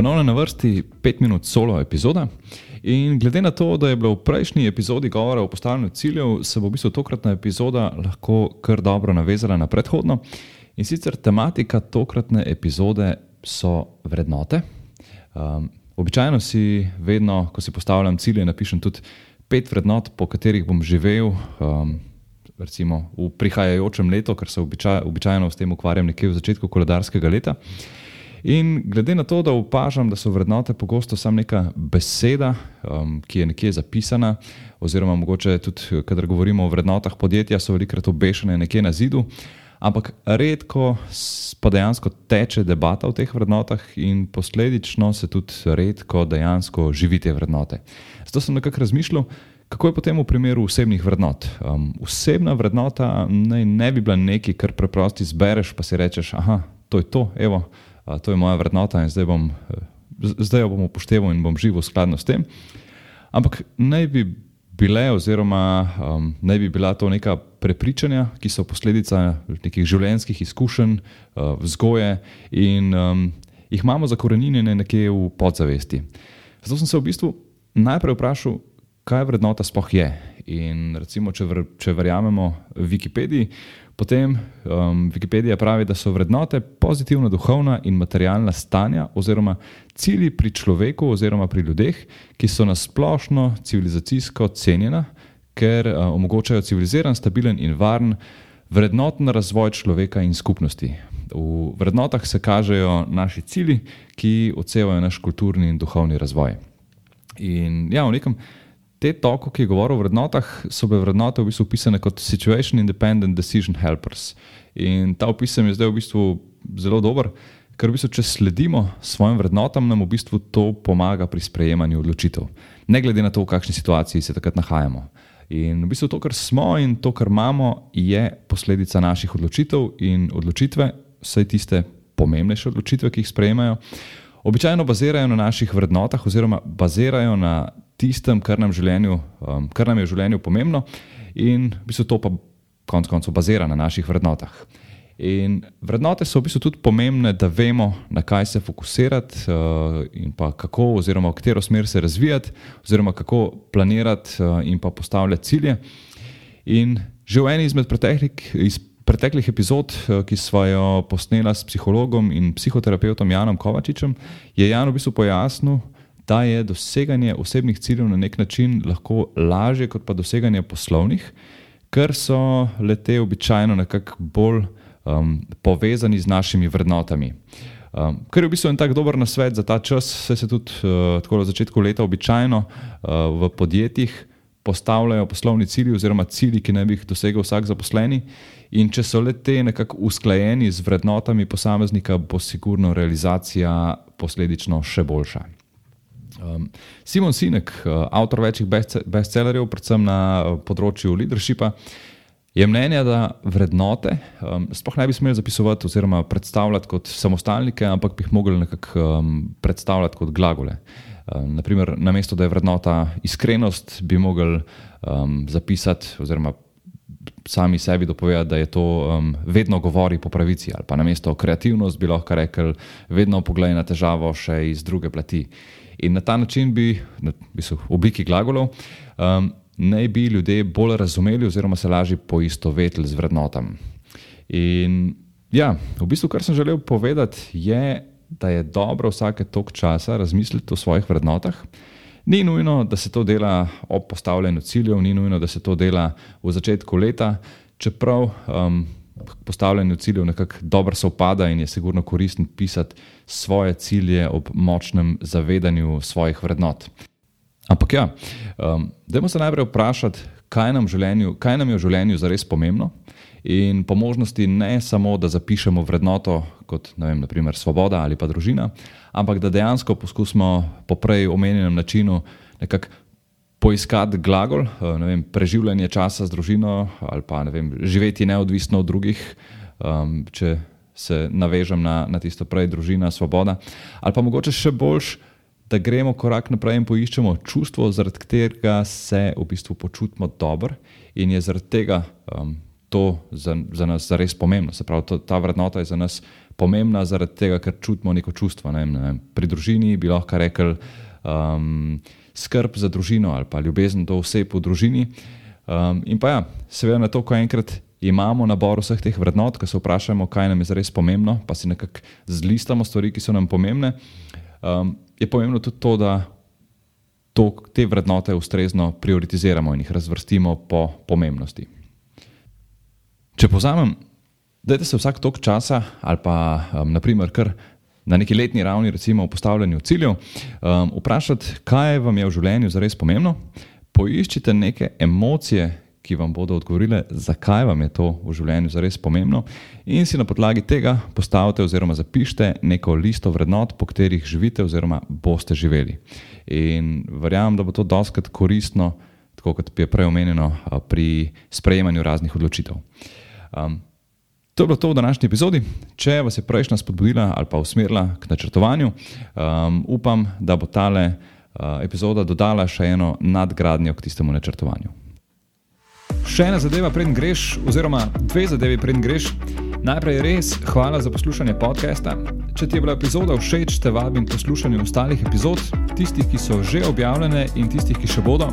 Ponovno na vrsti 5 minut solo epizoda. In glede na to, da je bilo v prejšnji epizodi govora o postavljanju ciljev, se bo v bistvu tokratna epizoda lahko kar dobro navezala na predhodno. In sicer tematika tokratne epizode so vrednote. Um, običajno si vedno, ko si postavljam cilje, napišem tudi pet vrednot, po katerih bom živel. Um, Recimo v prihajajočem letu, ker se običaj, običajno s tem ukvarjam nekje v začetku koledarskega leta. In glede na to, da opažam, da so vrednote pogosto samo neka beseda, um, ki je nekje zapisana, oziroma mogoče tudi, kadar govorimo o vrednotah podjetja, so velikokrat obešene nekje na zidu, ampak redko pa dejansko teče debata o teh vrednotah in posledično se tudi redko dejansko živi te vrednote. Zato sem nekako razmišljal. Kako je potem v primeru osebnih vrednot? Um, osebna vrednota ne, ne bi bila nekaj, kar preprosto izbereš, pa si rečeš, da je to, evo, to je moja vrednota in zdaj, bom, zdaj jo bom upošteval in bom živel skladno s tem. Ampak naj bi bile, oziroma um, naj bi bila to neka prepričanja, ki so posledica nekih življenjskih izkušenj, uh, vzgoje in um, jih imamo zakorenjene nekje v podzavesti. Zato sem se v bistvu najprej vprašal, kaj vrednota sploh je. In recimo, če, vr, če verjamemo Wikipediji, Potem um, Wikipedija pravi, da so vrednote pozitivna duhovna in materialna stanja oziroma cilji pri človeku oziroma pri ljudeh, ki so nasplošno civilizacijsko cenjena, ker uh, omogočajo civiliziran, stabilen in varen vrednoten razvoj človeka in skupnosti. V vrednotah se kažejo naši cilji, ki odsevajo naš kulturni in duhovni razvoj. In ja, v nekem te toku, ki je govoril o vrednotah, so bile vrednote v bistvu opisane kot situation independent decision helpers. In ta opis je zdaj v bistvu zelo dober, ker v bistvu, če sledimo svojim vrednotam, nam v bistvu to pomaga pri sprejemanju odločitev, ne glede na to, v kakšni situaciji se takrat nahajamo. In v bistvu to, kar smo in to, kar imamo, je posledica naših odločitev in odločitve, vse tiste pomembnejše odločitve, ki jih sprejemajo. Običajno bazirajo na naših vrednotah, oziroma bazirajo na tistem, kar nam, življenju, um, kar nam je v življenju pomembno, in v bistvu to pa konec koncev bazira na naših vrednotah. In vrednote so v bistvu tudi pomembne, da vemo, na kaj se fokusirati, uh, in pa kako, oziroma v katero smer se razvijati, oziroma kako planirati uh, in pa postavljati cilje. In že v eni izmed preteklih, iz preteklih epizod, uh, ki smo jo posneli s psihologom in psihoterapeutom Janom Kovačičem, je Jan v bistvu pojasnil, da je doseganje osebnih ciljev na nek način lahko lažje kot pa doseganje poslovnih, ker so lete običajno nekako bolj um, povezani z našimi vrednotami. Um, ker je v bistvu en tak dober nasvet za ta čas, se, se tudi uh, tako na začetku leta običajno uh, v podjetjih postavljajo poslovni cilji oziroma cilji, ki naj bi jih dosegel vsak zaposleni. In če so le te nekako usklajeni z vrednotami posameznika, bo sigurno realizacija posledično še boljša. Um, Simon Sinek, uh, avtor večjih bestsellerjev, predvsem na uh, področju leadershipa, je mnenja, da vrednote um, sploh ne bi smeli zapisovati oziroma predstavljati kot samostalnike, ampak bi jih mogli nekako um, predstavljati kot glagole. Um, naprimer, na mesto, da je vrednota iskrenost, bi mogli um, zapisati oziroma sami sebi dopovedati, da je to um, vedno govori po pravici, ali pa na mesto kreativnost bi lahko rekel, vedno pogledaj na težavo še iz druge plati. In na ta način bi, v bistvu v obliki glagolov, um, naj bi ljudje bolj razumeli, oziroma se lažje poistovetili z vrednotami. In ja, v bistvu, kar sem želel povedati, je, da je dobro vsake tok časa razmisliti o svojih vrednotah. Ni nujno, da se to dela ob postavljanju ciljev, ni nujno, da se to dela v začetku leta, čeprav um, postavljanju ciljev nekako dobro sovpada in je sigurno koristno pisati svoje cilje ob močnem zavedanju svojih vrednot. Ampak ja, um, dajmo se najprej vprašati, kaj nam, življenju, kaj nam je v življenju zares pomembno. In po možnosti ne samo, da zapišemo vrednoto kot vem, naprimer, svoboda ali pa družina, ampak da dejansko poskusimo po prej omenjenem načinu nekako poiskati glagol, eh, ne vem, preživljanje časa z družino ali pa ne vem, živeti neodvisno od drugih, um, če se navežem na, na tisto prej družina, svoboda. Ali pa mogoče še boljš, da gremo korak naprej in poiščemo čustvo, zaradi katerega se v bistvu počutimo dobro in je zaradi tega um, to za, za nas zares pomembno. Se pravi, to, ta vrednota je za nas pomembna zaradi tega, ker čutimo neko čustvo. Ne, ne, pri družini bi lahko rekli um, skrb za družino ali pa ljubezen do oseb v družini. Um, in pa ja, seveda na to, ko enkrat imamo nabor vseh teh vrednot, ko se vprašamo, kaj nam je res pomembno, pa si nekako zlistamo stvari, ki so nam pomembne, um, je pomembno tudi to, da to, te vrednote ustrezno prioritiziramo in jih razvrstimo po pomembnosti. Če povzamem, dajte se vsak tok časa ali pa um, naprimer kar na neki letni ravni, recimo v postavljanju ciljev, um, vprašati, kaj vam je v življenju zares pomembno, poiščite neke emocije, ki vam bodo odgovorile, zakaj vam je to v življenju zares pomembno, in si na podlagi tega postavite oziroma zapišite neko listo vrednot, po katerih živite oziroma boste živeli. In verjamem, da bo to doskrat koristno, tako kot je prej omenjeno, pri sprejemanju raznih odločitev. Um, to je bilo to v današnji epizodi. Če vas je prejšnja spodbudila ali pa usmerila k načrtovanju, um, upam, da bo tale uh, epizoda dodala še eno nadgradnjo k tistemu načrtovanju. Še ena zadeva, preden greš, oziroma dve zadevi, preden greš. Najprej res hvala za poslušanje podcasta. Če ti je bila epizoda všeč, te vabim k poslušanju ostalih epizod, tistih, ki so že objavljene in tistih, ki še bodo.